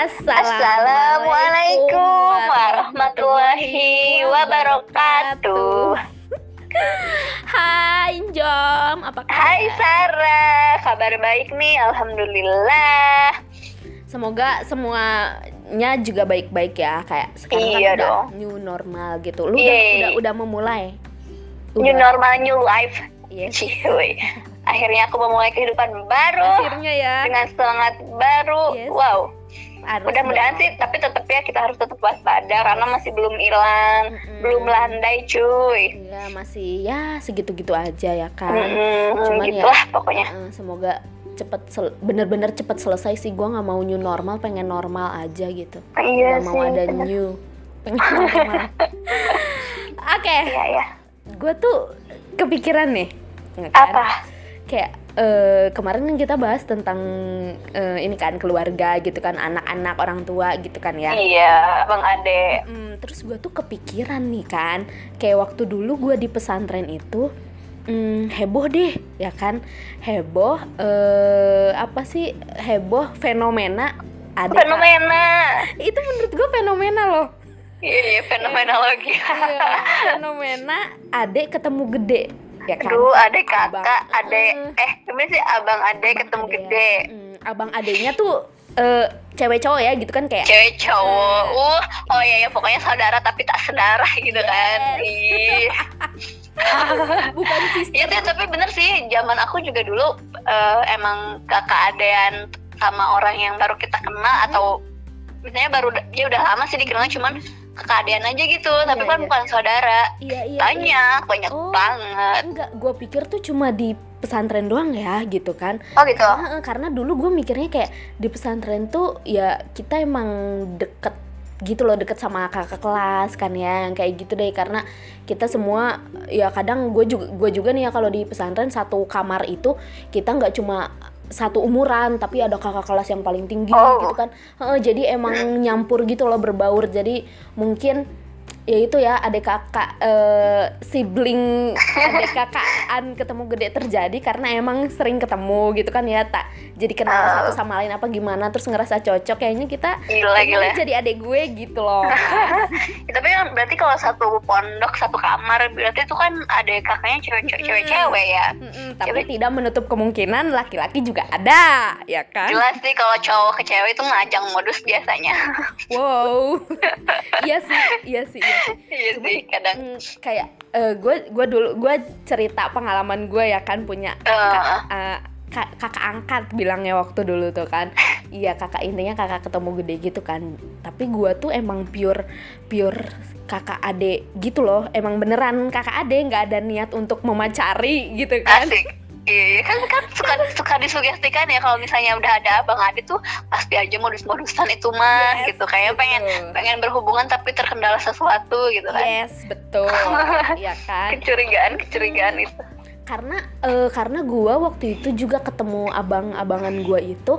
Assalamualaikum warahmatullahi wabarakatuh. Hai Jom, apa kabar? Hai Sarah, kabar baik nih, alhamdulillah. Semoga semuanya juga baik-baik ya, kayak sekarang Iya kan udah dong. new normal gitu. Lu udah, Yeay. udah udah memulai. New normal, new life. Yes. Cihuy. Akhirnya aku memulai kehidupan baru Akhirnya ya. dengan semangat baru. Yes. Wow. Harus Mudah-mudahan sih, tapi tetap ya kita harus tetap waspada karena masih belum hilang, Mm-mm. belum landai cuy. Iya masih ya segitu-gitu aja ya kan. Mm-mm, Cuman ya- gitulah pokoknya. Semoga cepet bener-bener cepet selesai sih. Gua nggak mau new normal, pengen normal aja gitu. Iya Gak mau ada bener. new, pengen normal. Oke, Iya ya. gue tuh kepikiran nih. ya kan? Apa? kayak eh, kemarin kan kita bahas tentang eh, ini kan keluarga gitu kan anak-anak orang tua gitu kan ya Iya, Bang Ade. Hmm, terus gue tuh kepikiran nih kan kayak waktu dulu gue di pesantren itu hmm, heboh deh ya kan heboh eh, apa sih heboh fenomena ada Fenomena. itu menurut gue fenomena loh Iya, iya, fenomenologi. Iya, fenomena adek ketemu gede ya kan Aduh, adek Abang. kakak, adek, Eh. eh, gimana sih abang adek ketemu Ade. gede. Hmm, abang adenya tuh eh, cewek cowok ya gitu kan kayak Cewek cowok, uh, oh iya ya pokoknya saudara tapi tak sedara gitu kan. Ih. bukan sister Iya sih, tapi bener sih, zaman aku juga dulu eh, emang kakak adean sama orang yang baru kita kenal atau misalnya baru ya udah lama sih dikenalnya cuman kakak adean aja gitu, tapi Iya, kan iya. bukan saudara. iya iya Banyak, banyak Oh. banget. enggak gue pikir tuh cuma di pesantren doang ya gitu kan Oh gitu. karena, karena dulu gue mikirnya kayak di pesantren tuh ya kita emang deket gitu loh deket sama kakak kelas kan ya yang kayak gitu deh karena kita semua ya kadang gue juga gue juga nih ya kalau di pesantren satu kamar itu kita nggak cuma satu umuran tapi ada kakak kelas yang paling tinggi Oh. gitu kan Heeh, jadi emang nyampur gitu loh berbaur jadi mungkin ya itu ya adik kakak eh, sibling adik kakakan ketemu gede terjadi karena emang sering ketemu gitu kan ya tak jadi kenal Ah. satu sama lain apa gimana terus ngerasa cocok kayaknya kita Gila, gila. jadi adik gue gitu loh Ya, tapi kan berarti kalau satu pondok satu kamar berarti itu kan ada kakaknya cewek-cewek cewek-cewek ya. Mm-mm, tapi Cewek. tidak menutup kemungkinan laki-laki juga ada ya kan Jelas sih kalau cowok ke cewek itu ngajang modus biasanya. wow iya sih iya sih iya iya sih kadang. Hmm, kayak gue gue dulu gue cerita pengalaman gue ya kan punya kak- eh, kak- kakak angkat bilangnya waktu dulu tuh kan. Iya kakak intinya kakak ketemu gede gitu kan. Tapi gue tuh emang pure pure kakak ade gitu loh. Emang beneran kakak ade nggak ada niat untuk memacari gitu kan. Asik. Iya, kan kan suka suka disugestikan ya kalau misalnya udah ada abang adik tuh pasti aja modus-modusan itu mah Yes, gitu kayak pengen betul. pengen berhubungan tapi terkendala sesuatu gitu kan. yes betul ya kan Kecurigaan kecurigaan itu. karena eh, karena gua waktu itu juga ketemu abang-abangan gua itu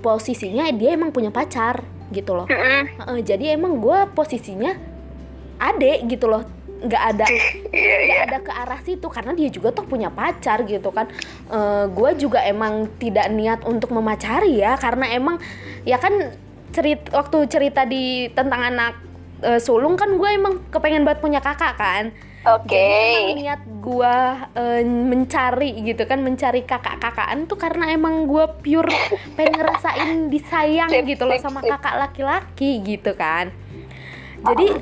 posisinya dia emang punya pacar gitu loh Mm-mm. Heeh, jadi emang gua posisinya ade gitu loh nggak ada Iya nggak iya. ada ke arah situ karena dia juga toh punya pacar gitu kan Eh, gua juga emang tidak niat untuk memacari ya karena emang ya kan cerit waktu cerita di tentang anak eh, sulung kan gue emang kepengen banget punya kakak kan Oke. jadi emang niat gua eh, mencari gitu kan mencari kakak-kakaan tuh karena emang gua pure pengen ngerasain disayang Sip, gitu loh sama sip. kakak laki-laki gitu kan jadi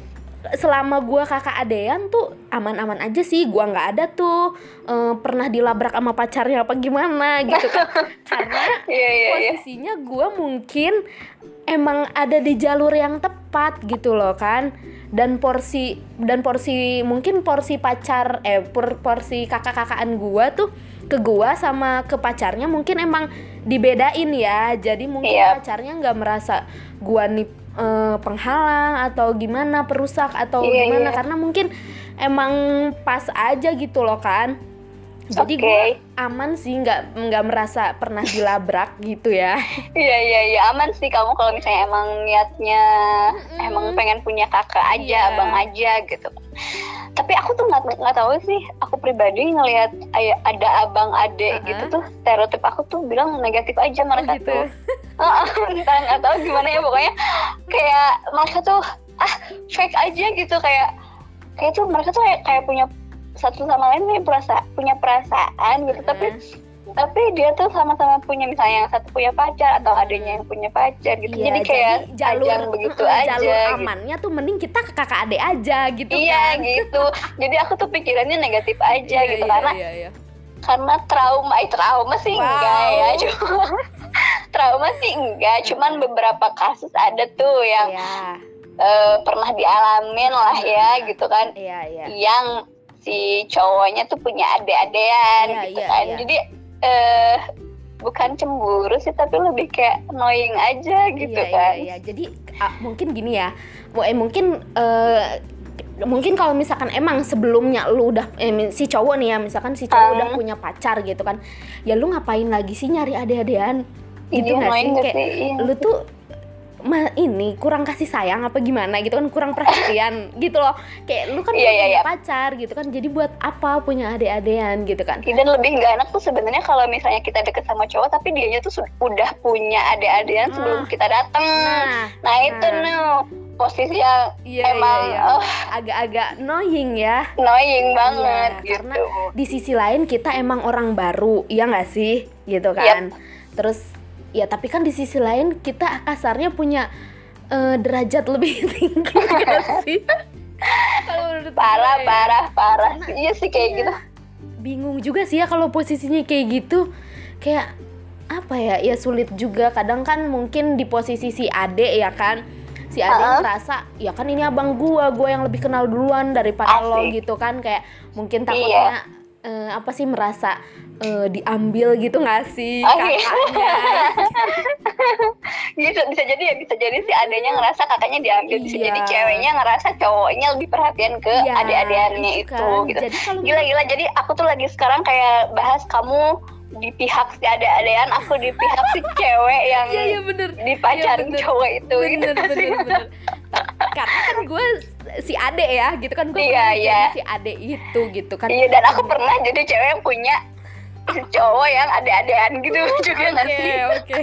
selama gua kakak adean tuh aman-aman aja sih gua nggak ada tuh eh, pernah dilabrak sama pacarnya apa gimana gitu kan karena Iya iya iya. posisinya gua mungkin emang ada di jalur yang tepat gitu loh kan dan porsi dan porsi mungkin porsi pacar eh por- porsi kakak-kakaan gua tuh ke gua sama ke pacarnya mungkin emang dibedain ya jadi mungkin Iya. pacarnya nggak merasa gua nih eh, penghalang atau gimana perusak atau Iya, gimana iya. karena mungkin emang pas aja gitu loh kan jadi okay. gue aman sih nggak nggak merasa pernah dilabrak gitu ya iya iya iya aman sih kamu kalau misalnya emang niatnya mm. emang pengen punya kakak aja yeah. abang aja gitu tapi aku tuh nggak nggak tahu sih aku pribadi ngelihat ada abang ade uh -huh. gitu tuh stereotip aku tuh bilang negatif aja mereka oh, gitu. tuh entah nggak tahu gimana ya pokoknya kayak mereka tuh ah fake aja gitu kayak kayak tuh mereka tuh kayak, kayak punya satu sama lain punya perasaan punya perasaan gitu -huh. tapi tapi dia tuh sama-sama punya misalnya yang satu punya pacar atau adanya yang punya pacar gitu iya, jadi kayak jadi jalur begitu aja jalur gitu. amannya tuh mending kita ke kakak adik aja gitu iya kan. gitu jadi aku tuh pikirannya negatif aja iya, gitu iya, karena iya, iya. karena trauma eh trauma sih wow. enggak ya cuma trauma sih enggak cuman beberapa kasus ada tuh yang. Iya. uh, pernah dialamin lah ya gitu kan yeah, yeah. yang si cowoknya tuh punya adik-adean yeah, gitu yeah, kan yeah. jadi uh, bukan cemburu sih tapi lebih kayak annoying aja gitu iya, kan. Iya, iya. Jadi uh, mungkin gini ya. Eh mungkin uh, mungkin kalau misalkan emang sebelumnya lu udah eh, si cowok nih ya misalkan si cowok um. udah punya pacar gitu kan ya lu ngapain lagi sih nyari ade-adean gitu iya, gak sih kayak iya. lu tuh ini kurang kasih sayang apa gimana gitu kan kurang perhatian gitu loh kayak lu kan yeah, yeah, punya yeah. pacar gitu kan jadi buat apa punya ade-adean gitu kan dan lebih nggak enak tuh sebenarnya kalau misalnya kita deket sama cowok tapi dianya tuh udah punya ade-adean nah. sebelum kita datang nah, nah itu nah. nih posisi yang yeah, emang yeah, yeah. Oh, agak-agak annoying ya annoying banget yeah, gitu. karena di sisi lain kita emang orang baru ya nggak sih gitu kan yep. terus ya tapi kan di sisi lain kita kasarnya punya uh, derajat lebih tinggi gak sih kalau parah gue, ya. parah parah Karena, iya sih kayak iya, gitu bingung juga sih ya kalau posisinya kayak gitu kayak apa ya ya sulit juga kadang kan mungkin di posisi si ade ya kan si ade uh -huh. ngerasa ya kan ini abang gua gua yang lebih kenal duluan daripada Asik. lo gitu kan kayak mungkin takutnya iya. Uh, apa sih merasa uh, diambil gitu nggak sih oh, iya. kakaknya? gitu bisa jadi ya bisa jadi si adanya ngerasa kakaknya diambil bisa iya. jadi ceweknya ngerasa cowoknya lebih perhatian ke iya, adik-adikannya itu, kan. gitu. Gila-gila jadi aku tuh lagi sekarang kayak bahas kamu di pihak si ada-adaan aku di pihak si cewek yang iya, iya, bener. dipacarin iya, cowok itu bener, gitu bener, bener, karena kan gue si ade ya gitu kan. Gue iya, iya. si ade itu gitu kan. Iya dan aku pernah jadi cewek yang punya cowok yang ada-adaan gitu. Juga nggak sih? oke. Okay.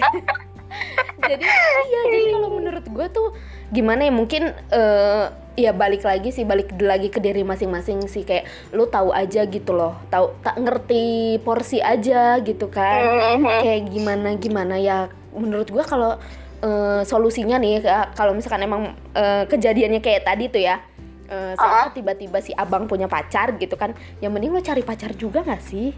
jadi iya jadi kalau menurut gue tuh gimana ya mungkin uh, ya balik lagi sih balik lagi ke diri masing-masing sih kayak lu tahu aja gitu loh tahu tak ngerti porsi aja gitu kan mm-hmm. kayak gimana gimana ya menurut gue kalau uh, solusinya nih kalau misalkan emang uh, kejadiannya kayak tadi tuh ya uh, uh-huh. tiba-tiba si abang punya pacar gitu kan yang mending lo cari pacar juga gak sih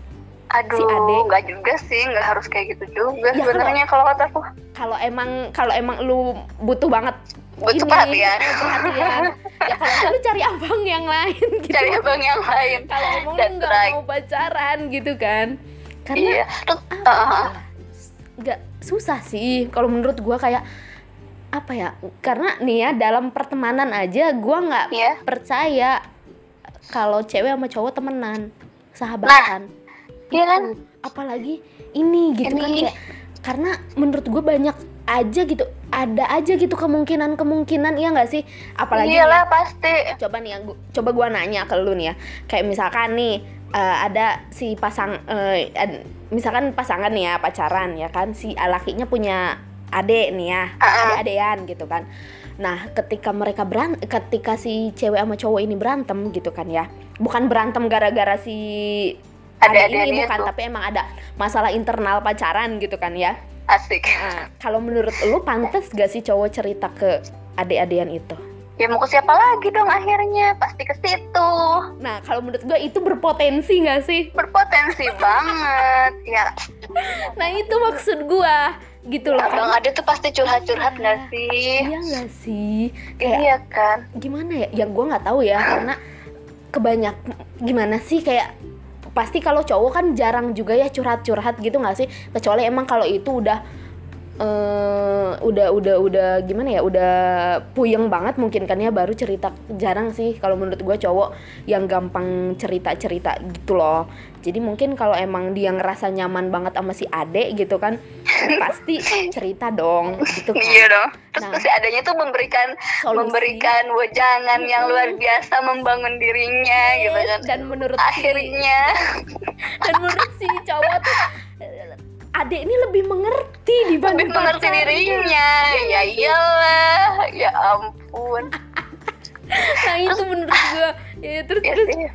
Aduh, si Ade. nggak juga sih, nggak harus kayak gitu juga ya, sebenarnya kalau kataku. Kalau emang kalau emang lu butuh banget butuh ini, perhatian. perhatian. ya kalau lu cari abang yang lain gitu. Cari abang yang lain. kalau emang lu nggak right. mau pacaran gitu kan. Karena iya. uh, nggak susah sih kalau menurut gua kayak apa ya? Karena nih ya dalam pertemanan aja gua nggak yeah. percaya kalau cewek sama cowok temenan, sahabatan. Nah Iya kan? Apalagi ini gitu kan, ini. kan kayak karena menurut gue banyak aja gitu ada aja gitu kemungkinan kemungkinan iya nggak sih? Apalagi iyalah nih, pasti. coba nih ya gua, coba gue nanya ke lu nih ya. Kayak misalkan nih uh, ada si pasang uh, misalkan pasangan nih ya pacaran ya kan si lakinya punya adek nih ya uh -uh. adek-adean gitu kan. Nah ketika mereka beran ketika si cewek sama cowok ini berantem gitu kan ya bukan berantem gara-gara si ada, ada ini bukan tapi emang ada masalah internal pacaran gitu kan ya? Asik. Nah, kalau menurut lu pantas gak sih cowok cerita ke adik-adian itu? Ya mau ke siapa lagi dong akhirnya? Pasti ke situ. Nah kalau menurut gue itu berpotensi gak sih? Berpotensi banget ya. Nah itu maksud gue gitu loh abang ada tuh pasti curhat-curhat nggak gak sih? iya gak sih? Kayak iya kan? gimana ya? Yang gue nggak tahu ya karena kebanyak gimana sih? Kayak pasti kalau cowok kan jarang juga ya curhat-curhat gitu nggak sih? Kecuali emang kalau itu udah uh, udah udah udah gimana ya udah puyeng banget mungkin kan ya baru cerita jarang sih kalau menurut gue cowok yang gampang cerita cerita gitu loh. Jadi mungkin kalau emang dia ngerasa nyaman banget sama si ade gitu kan pasti cerita dong gitu kan. Iya dong. Terus nah, si adanya tuh memberikan solusi. memberikan wejangan yang luar biasa membangun dirinya gitu kan. dan menurut akhirnya. si, dan menurut si cowok tuh adek ini lebih mengerti dibanding lebih mengerti dirinya ya iyalah ya ampun nah itu menurut gue ya terus ya, terus iya.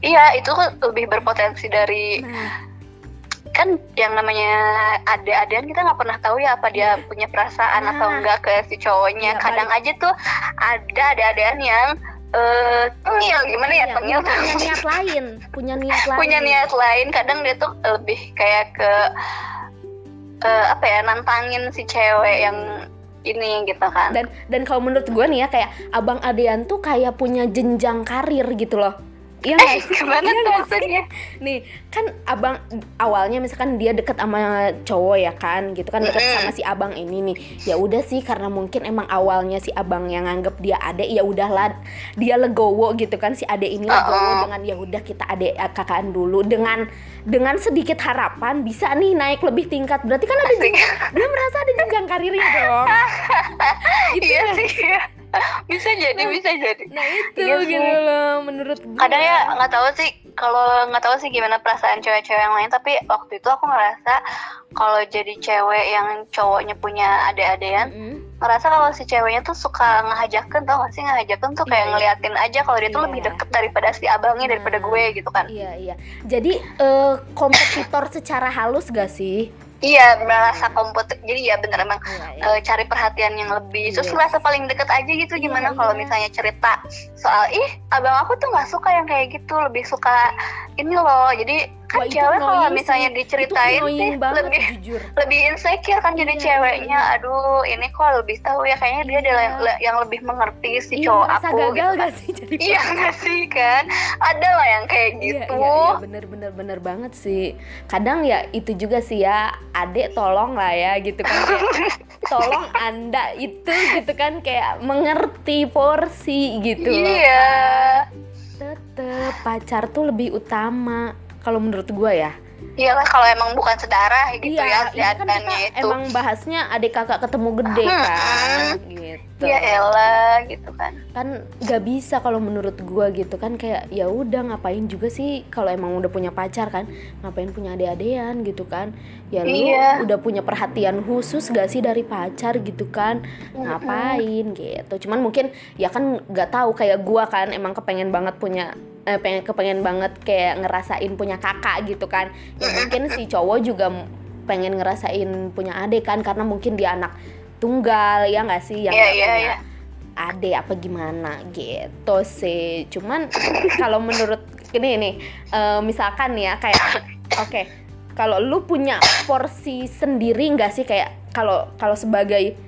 iya itu kan lebih berpotensi dari nah. kan yang namanya ada-adaan kita nggak pernah tahu ya apa dia iya. punya perasaan nah. atau enggak ke si cowoknya ya, kadang balik. aja tuh ada ada-adaan yang uh, tengil gimana ya, ya tengil punya niat lain punya niat lain. punya niat lain kadang dia tuh lebih kayak ke uh, apa ya nantangin si cewek yang ini gitu kan. Dan dan kalau menurut gue nih ya kayak abang Adean tuh kayak punya jenjang karir gitu loh Iya eh, gimana iya tuh maksudnya? Nih, kan abang awalnya misalkan dia deket sama cowok ya kan, gitu kan deket mm. sama si abang ini nih. Ya udah sih karena mungkin emang awalnya si abang yang nganggep dia adek ya udahlah dia legowo gitu kan si adek ini legowo uh -uh. dengan ya udah kita adek eh, kakaan dulu dengan dengan sedikit harapan bisa nih naik lebih tingkat. Berarti kan ada juga, dia merasa ada jenjang karirnya dong. gitu iya sih. Ya bisa jadi bisa jadi nah itu iya gitu loh menurut gue kadang ya nggak tahu sih kalau nggak tahu sih gimana perasaan cewek-cewek yang lain tapi waktu itu aku ngerasa kalau jadi cewek yang cowoknya punya ade-adean mm -hmm. ngerasa kalau si ceweknya tuh suka ngehajakin tau gak sih ngehajakin tuh kayak yeah. ngeliatin aja kalau dia yeah. tuh lebih iya. deket daripada si abangnya nah, daripada gue gitu kan iya iya jadi uh, kompetitor secara halus gak sih Iya, merasa komputer. Jadi ya bener emang iya. Uh, cari perhatian yang lebih. Terus iya. merasa paling deket aja gitu. Iya, Gimana iya, kalau misalnya cerita soal ih, abang aku tuh nggak suka yang kayak gitu. Lebih suka ini loh. Jadi kan Wah, cewek kalau misalnya sih. diceritain sih lebih jujur. lebih insecure kan jadi iya, ceweknya iya. aduh ini kok lebih tahu ya kayaknya dia adalah iya. yang lebih mengerti si iya, cowok aku gagal gitu kan. sih jadi iya gak sih kan ada lah yang kayak gitu iya, iya, iya, bener bener bener banget sih kadang ya itu juga sih ya adek tolong lah ya gitu kan kayak, tolong anda itu gitu kan kayak mengerti porsi gitu iya tetep pacar tuh lebih utama kalau menurut gue ya. Iyalah kalau emang bukan sedarah gitu iya, ya kan kita itu. Emang bahasnya adik kakak ketemu gede hmm, kan gitu. Ya elah gitu kan. Kan gak bisa kalau menurut gua gitu kan kayak ya udah ngapain juga sih kalau emang udah punya pacar kan ngapain punya adik-adean gitu kan. Ya lu iya. udah punya perhatian khusus gak sih dari pacar gitu kan. Ngapain gitu. Cuman mungkin ya kan gak tahu kayak gua kan emang kepengen banget punya eh, pengen kepengen banget kayak ngerasain punya kakak gitu kan ya mungkin si cowok juga pengen ngerasain punya adik kan karena mungkin dia anak tunggal ya nggak sih? Yang yeah, yeah, punya yeah. adik apa gimana? Gitu sih. Cuman kalau menurut ini nih uh, misalkan ya kayak oke okay, kalau lu punya porsi sendiri nggak sih? Kayak kalau kalau sebagai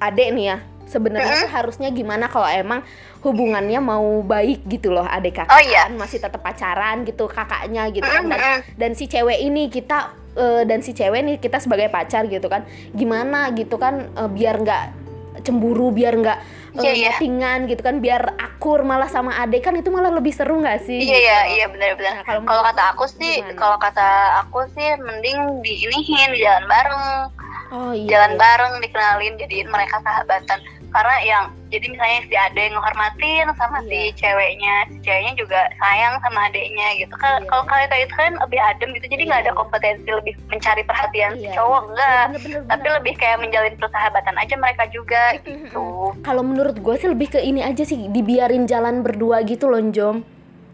adik nih ya sebenarnya tuh harusnya gimana? Kalau emang hubungannya mau baik gitu loh adik kakak oh, iya. kan masih tetap pacaran gitu kakaknya gitu kan. Dan, dan si cewek ini kita uh, dan si cewek nih kita sebagai pacar gitu kan. Gimana gitu kan uh, biar nggak cemburu biar nggak uh, yeah, yeah. gitu kan biar akur malah sama adik kan itu malah lebih seru nggak sih? Iya iya iya benar-benar nah, kalau kata aku sih kalau kata aku sih mending diinihin jalan bareng. Oh, iya, jalan iya. bareng dikenalin jadiin mereka sahabatan karena yang jadi misalnya si ade ngehormatin sama iya. si ceweknya si ceweknya juga sayang sama adeknya gitu kan iya. kalau kalian kayak itu kan lebih adem gitu jadi nggak iya. ada kompetensi lebih mencari perhatian iya. si cowok enggak bener, bener, bener. tapi lebih kayak menjalin persahabatan aja mereka juga gitu kalau menurut gue sih lebih ke ini aja sih dibiarin jalan berdua gitu loh Jom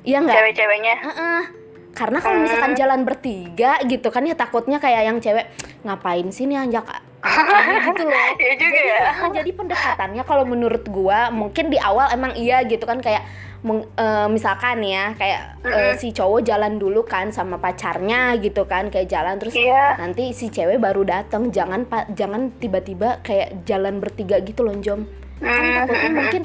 Iya nggak? Cewek-ceweknya. Uh -uh karena kalau misalkan jalan bertiga gitu kan ya takutnya kayak yang cewek ngapain sih nih anjak gitu loh. Iya juga jadi, ya. Jadi pendekatannya kalau menurut gua mungkin di awal emang iya gitu kan kayak uh, misalkan ya kayak mm uh, si cowok jalan dulu kan sama pacarnya gitu kan kayak jalan terus yeah. nanti si cewek baru datang jangan jangan tiba-tiba kayak jalan bertiga gitu loh Jom. Kan takutnya mungkin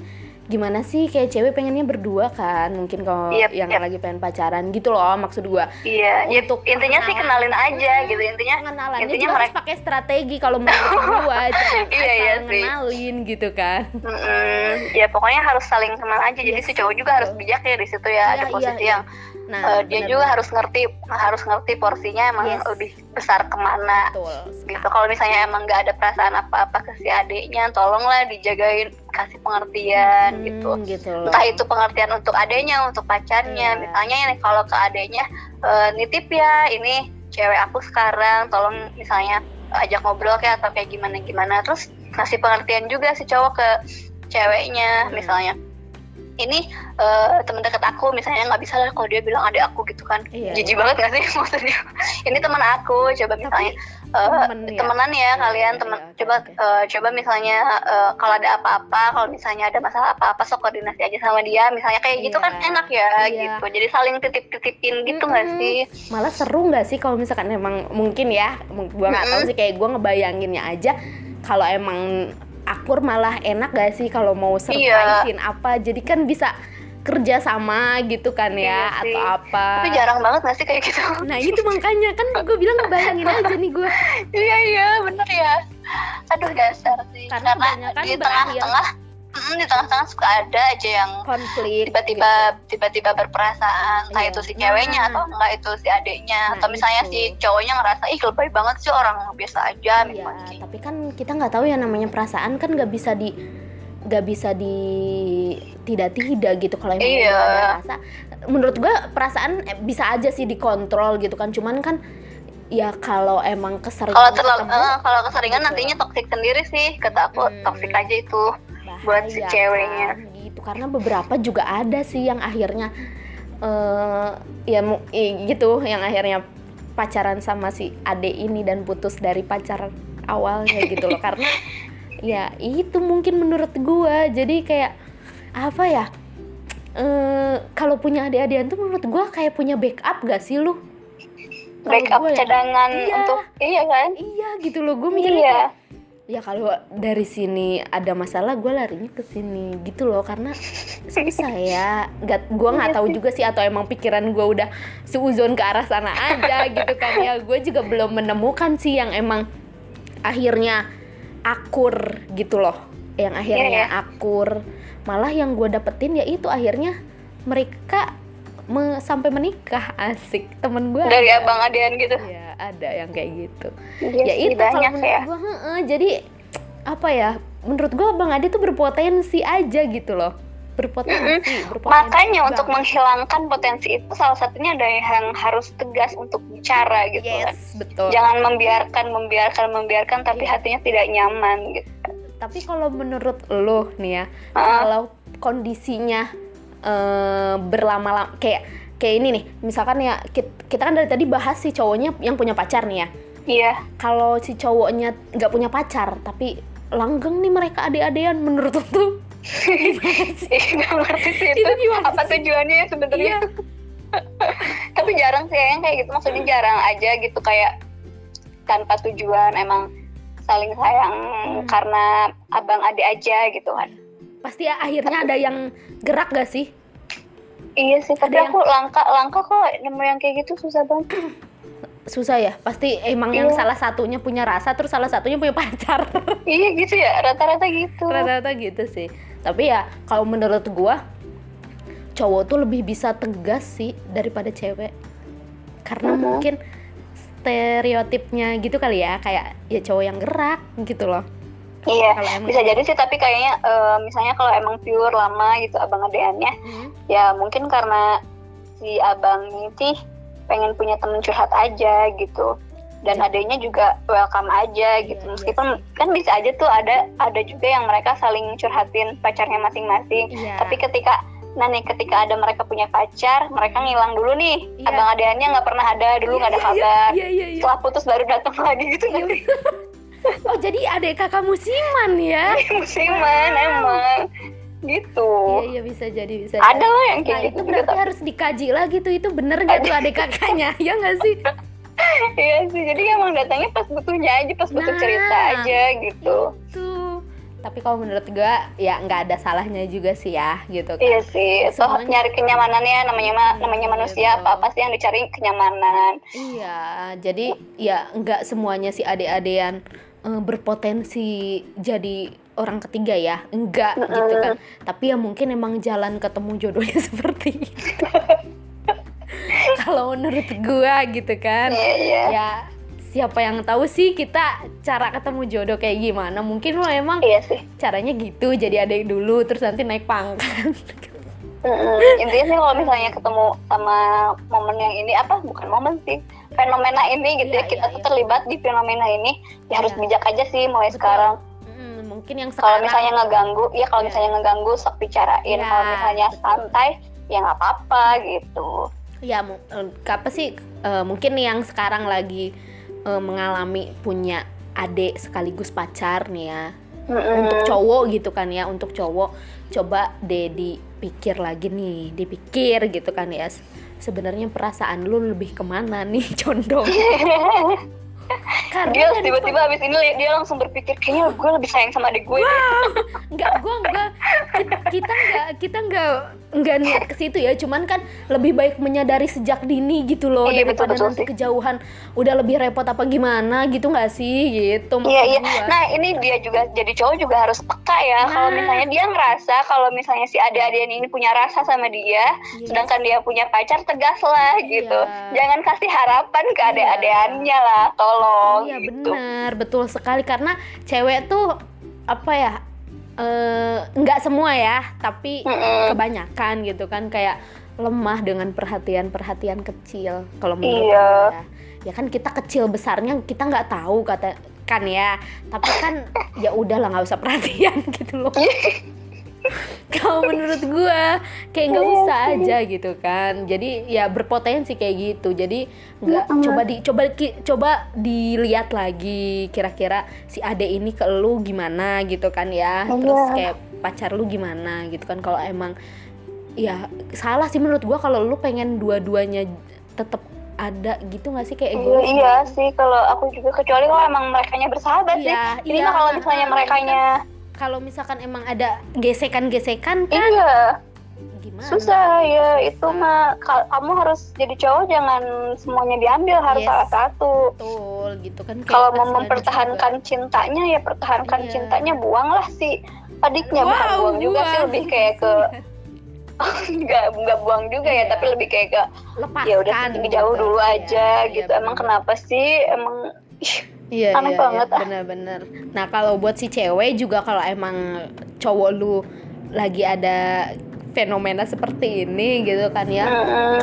gimana sih kayak cewek pengennya berdua kan? Mungkin kalau yep, yang yep. lagi pengen pacaran gitu loh maksud gua. Iya untuk intinya sih kenalin aja gitu. Intinya kenalannya intinya mereka harus pakai strategi kalau mau berdua jangan iya, iya, kenalin gitu kan. Mm ya pokoknya harus saling kenal aja. Jadi yes, si cowok juga harus bijak ya di situ ya, ada iya, posisi iya, yang Nah, uh, dia bener, juga harus ngerti harus ngerti porsinya emang yes. lebih besar ke mana Betul. gitu kalau misalnya emang nggak ada perasaan apa-apa ke si adiknya tolonglah dijagain kasih pengertian hmm, gitu, gitu entah itu pengertian untuk adiknya untuk pacarnya yeah. misalnya kalau ke adiknya uh, nitip ya ini cewek aku sekarang tolong misalnya ajak ngobrol kayak atau kayak gimana gimana terus kasih pengertian juga si cowok ke ceweknya hmm. misalnya ini uh, teman dekat aku misalnya nggak bisa lah kalau dia bilang adik aku gitu kan iya, jijik iya. banget gak sih maksudnya ini teman aku coba misalnya uh, temen ya. temenan ya iya, kalian iya, teman iya, coba okay. uh, coba misalnya uh, kalau ada apa-apa kalau misalnya ada masalah apa-apa sok koordinasi aja sama dia misalnya kayak gitu kan enak ya iya. gitu jadi saling titip-titipin gitu nggak mm -hmm. sih malah seru nggak sih kalau misalkan emang mungkin ya gua nggak mm -hmm. tahu sih kayak gua ngebayanginnya aja kalau emang akur malah enak gak sih kalau mau surprisein iya. apa? Jadi kan bisa kerja sama gitu kan ya iya atau apa? Tapi jarang banget gak sih kayak gitu? Nah itu makanya. Kan gue bilang bayangin aja nih gue iya iya bener ya. Aduh dasar sih. Karena, karena di tengah-tengah di tengah-tengah suka ada aja yang konflik tiba-tiba gitu. tiba-tiba berperasaan entah iya. itu si ceweknya nah. atau enggak itu si adiknya nah, atau misalnya itu. si cowoknya ngerasa ih lebay banget sih orang biasa aja iya, tapi kan kita nggak tahu ya namanya perasaan kan nggak bisa di nggak bisa di tidak tidak gitu kalau emang iya. ada rasa menurut gua perasaan eh, bisa aja sih dikontrol gitu kan cuman kan ya kalau emang keseringan kalau terlalu uh, kalau keseringan gitu. nantinya toksik sendiri sih kata aku hmm. toksik aja itu buat si ceweknya. kan, gitu karena beberapa juga ada sih yang akhirnya uh, ya gitu yang akhirnya pacaran sama si ade ini dan putus dari pacar awalnya gitu loh. Karena ya itu mungkin menurut gua. Jadi kayak apa ya uh, kalau punya adik-adikan tuh menurut gua kayak punya backup gak sih lu? Backup ya, cadangan iya, untuk iya kan? Iya gitu loh. Gue mikirnya iya. kayak, ya kalau dari sini ada masalah gue larinya ke sini. Gitu loh karena susah ya. Nggak gue nggak tahu juga sih atau emang pikiran gue udah seuzon ke arah sana aja gitu kan ya. Gue juga belum menemukan sih yang emang akhirnya akur gitu loh. Yang akhirnya yeah, yeah. akur. Malah yang gue dapetin ya itu akhirnya mereka me sampai menikah asik. Temen gue dari ada. abang adean gitu. Ya ada yang kayak gitu iya ya itu kalau menurut ya. gue jadi apa ya menurut gue abang ade tuh berpotensi aja gitu loh berpotensi, mm -hmm. berpotensi makanya bang. untuk menghilangkan potensi itu salah satunya ada yang harus tegas untuk bicara gitu yes, kan betul jangan membiarkan membiarkan membiarkan tapi yeah. hatinya tidak nyaman gitu tapi kalau menurut lo nih ya -uh. kalau kondisinya uh, berlama-lama kayak kayak ini nih misalkan ya kita, kan dari tadi bahas si cowoknya yang punya pacar nih ya iya kalau si cowoknya nggak punya pacar tapi langgeng nih mereka adik-adian menurut lo tuh nggak ngerti sih itu, itu apa sih? tujuannya ya sebenarnya iya. tapi jarang sih yang kayak gitu maksudnya jarang aja gitu kayak tanpa tujuan emang saling sayang hmm. karena abang adik aja gitu kan pasti ya, akhirnya ada yang gerak gak sih iya sih tapi ada aku yang... langka langka kok nemu yang kayak gitu susah banget. Susah ya? Pasti emang iya. yang salah satunya punya rasa terus salah satunya punya pacar. Iya gitu ya rata-rata gitu. Rata-rata gitu sih. Tapi ya kalau menurut gua cowok tuh lebih bisa tegas sih daripada cewek. Karena uh -huh. mungkin stereotipnya gitu kali ya kayak ya cowok yang gerak gitu loh Iya, bisa jadi sih tapi kayaknya uh, misalnya kalau emang pure lama gitu abang adeannya, hmm. ya mungkin karena si abang ini pengen punya temen curhat aja gitu dan ya. adanya juga welcome aja gitu ya, meskipun ya. kan bisa aja tuh ada ada juga yang mereka saling curhatin pacarnya masing-masing ya. tapi ketika nah nih ketika ada mereka punya pacar mereka ngilang dulu nih ya. abang adeannya nggak pernah ada dulu nggak ya, ada kabar ya, ya, ya, ya. setelah putus baru datang lagi gitu ya. Oh jadi adik kakak musiman ya? Musiman wow. emang. Gitu. Iya iya bisa jadi bisa ada lah yang kayak nah, gitu. itu berarti gitu. harus dikaji lagi tuh. Itu bener gak tuh adik kakaknya? Ya nggak sih? Iya sih. Jadi emang datangnya pas butuhnya aja pas butuh nah, cerita aja gitu. itu. Tapi kalau menurut gue ya nggak ada salahnya juga sih ya gitu kan. iya sih. So nyari kenyamanannya namanya hmm, namanya manusia apa apa sih yang dicari kenyamanan iya jadi ya nggak semuanya sih ade-adean uh, berpotensi jadi orang ketiga ya enggak mm -hmm. gitu kan tapi ya mungkin emang jalan ketemu jodohnya seperti itu kalau menurut gue gitu kan yeah, yeah. ya siapa yang tahu sih kita cara ketemu jodoh kayak gimana mungkin lo emang iya sih. caranya gitu jadi adik dulu terus nanti naik pangkat Mm-hmm. intinya sih kalau misalnya ketemu sama momen yang ini apa bukan momen sih fenomena ini gitu yeah, ya kita yeah, tuh yeah. terlibat di fenomena ini ya harus yeah. bijak aja sih mulai Betul. sekarang mm, mungkin yang kalau misalnya ngeganggu ya kalau yeah. misalnya ngeganggu sok bicarain yeah. kalau misalnya santai ya nggak apa-apa gitu ya apa sih uh, mungkin yang sekarang lagi uh, mengalami punya adik sekaligus pacar nih ya mm-hmm. untuk cowok gitu kan ya untuk cowok coba deh dipikir lagi nih dipikir gitu kan ya. Sebenarnya perasaan lu lebih ke mana nih condong karena dia tiba-tiba habis ini dia langsung berpikir kayaknya gue lebih sayang sama adik gue wow. enggak gue enggak kita enggak kita enggak enggak niat ke situ ya cuman kan lebih baik menyadari sejak dini gitu loh iya, daripada betul, betul nanti sih. kejauhan udah lebih repot apa gimana gitu nggak sih gitu iya iya gua. nah ini dia juga jadi cowok juga harus peka ya nah. kalau misalnya dia ngerasa kalau misalnya si adik-adik ini punya rasa sama dia iya. sedangkan dia punya pacar tegas lah iya. gitu jangan kasih harapan ke iya. adik-adikannya lah tolong iya gitu. benar betul sekali karena cewek tuh apa ya Eh, nggak uh, semua ya tapi mm -mm. kebanyakan gitu kan kayak lemah dengan perhatian-perhatian kecil kalau menurut iya. ya ya kan kita kecil besarnya kita nggak tahu kata kan ya tapi kan ya udahlah nggak usah perhatian gitu loh kalau menurut gue kayak nggak iya usah aja gitu kan. Jadi ya berpotensi kayak gitu. Jadi nggak mm coba di coba coba dilihat lagi kira-kira si ade ini ke lu gimana gitu kan ya. Iya. terus kayak pacar lu gimana gitu kan. Kalau emang ya salah sih menurut gue kalau lu pengen dua-duanya tetap ada gitu gak sih? Kayak gue iya sih. Kalau aku juga kecuali kalau emang mereka bersahabat iya, sih ini iya, kalau misalnya mereka kalau misalkan emang ada gesekan-gesekan kan? Iya. Gimana? Susah ya itu mah. Kamu harus jadi cowok jangan semuanya diambil harus yes. salah satu. Betul gitu kan. Kalau mau mempertahankan juga. cintanya ya pertahankan yeah. cintanya buanglah si adiknya. Wow, bukan buang juga sih lebih kayak ke nggak nggak buang juga ya iya. tapi lebih kayak ke ya udah jauh gitu. dulu aja yeah, gitu. Yeah, emang kenapa sih? Emang Iya, Aneh iya, banget iya, bener-bener. Nah kalau buat si cewek juga kalau emang cowok lu lagi ada fenomena seperti ini gitu kan ya,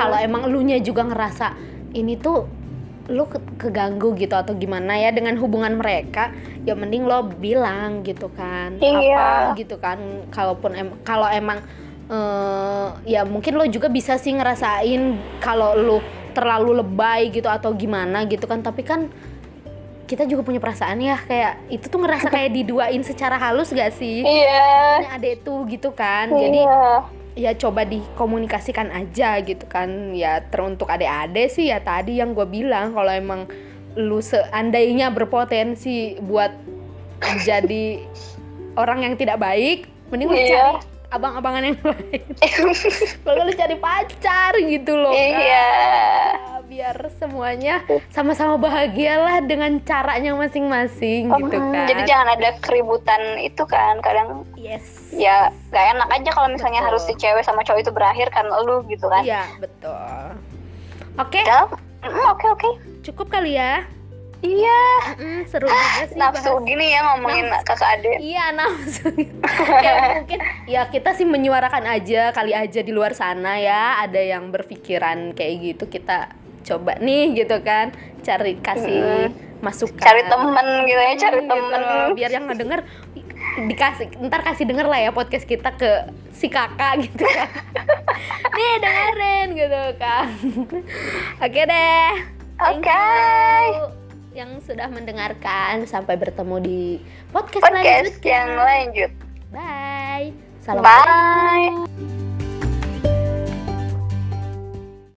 kalau emang lu nya juga ngerasa ini tuh lu ke keganggu gitu atau gimana ya dengan hubungan mereka, ya mending lo bilang gitu kan, iya. apa gitu kan, kalaupun em kalau emang uh, ya mungkin lo juga bisa sih ngerasain kalau lu terlalu lebay gitu atau gimana gitu kan, tapi kan kita juga punya perasaan ya kayak itu tuh ngerasa kayak diduain secara halus gak sih? Iya. Yeah. Adek tuh gitu kan. Iya. Jadi ya coba dikomunikasikan aja gitu kan. Ya teruntuk adik-adik sih ya tadi yang gue bilang kalau emang lu seandainya berpotensi buat jadi orang yang tidak baik, mending lu yeah. cari abang-abangan yang lain. Lu cari pacar gitu loh. Iya. Kan? biar semuanya sama-sama bahagia lah dengan caranya masing-masing oh, gitu kan. Jadi jangan ada keributan itu kan kadang. Yes. Ya gak enak aja kalau misalnya betul. harus si cewek sama cowok itu berakhir kan lu gitu kan. Iya betul. Oke. Okay. Oke oke. Okay, okay. Cukup kali ya. Iya. Mm, seru juga sih. Nafsu bahas. gini ya ngomongin nafsu. kakak adik. Iya nafsu. ya mungkin ya kita sih menyuarakan aja kali aja di luar sana ya ada yang berpikiran kayak gitu kita coba nih gitu kan cari kasih hmm. masukan cari temen gitu ya cari hmm, temen gitu biar yang ngedenger dikasih ntar kasih denger lah ya podcast kita ke si kakak gitu kan nih dengerin gitu kan oke deh oke okay. Yang sudah mendengarkan. Sampai bertemu di podcast, podcast yang lanjut. Bye. Assalamualaikum bye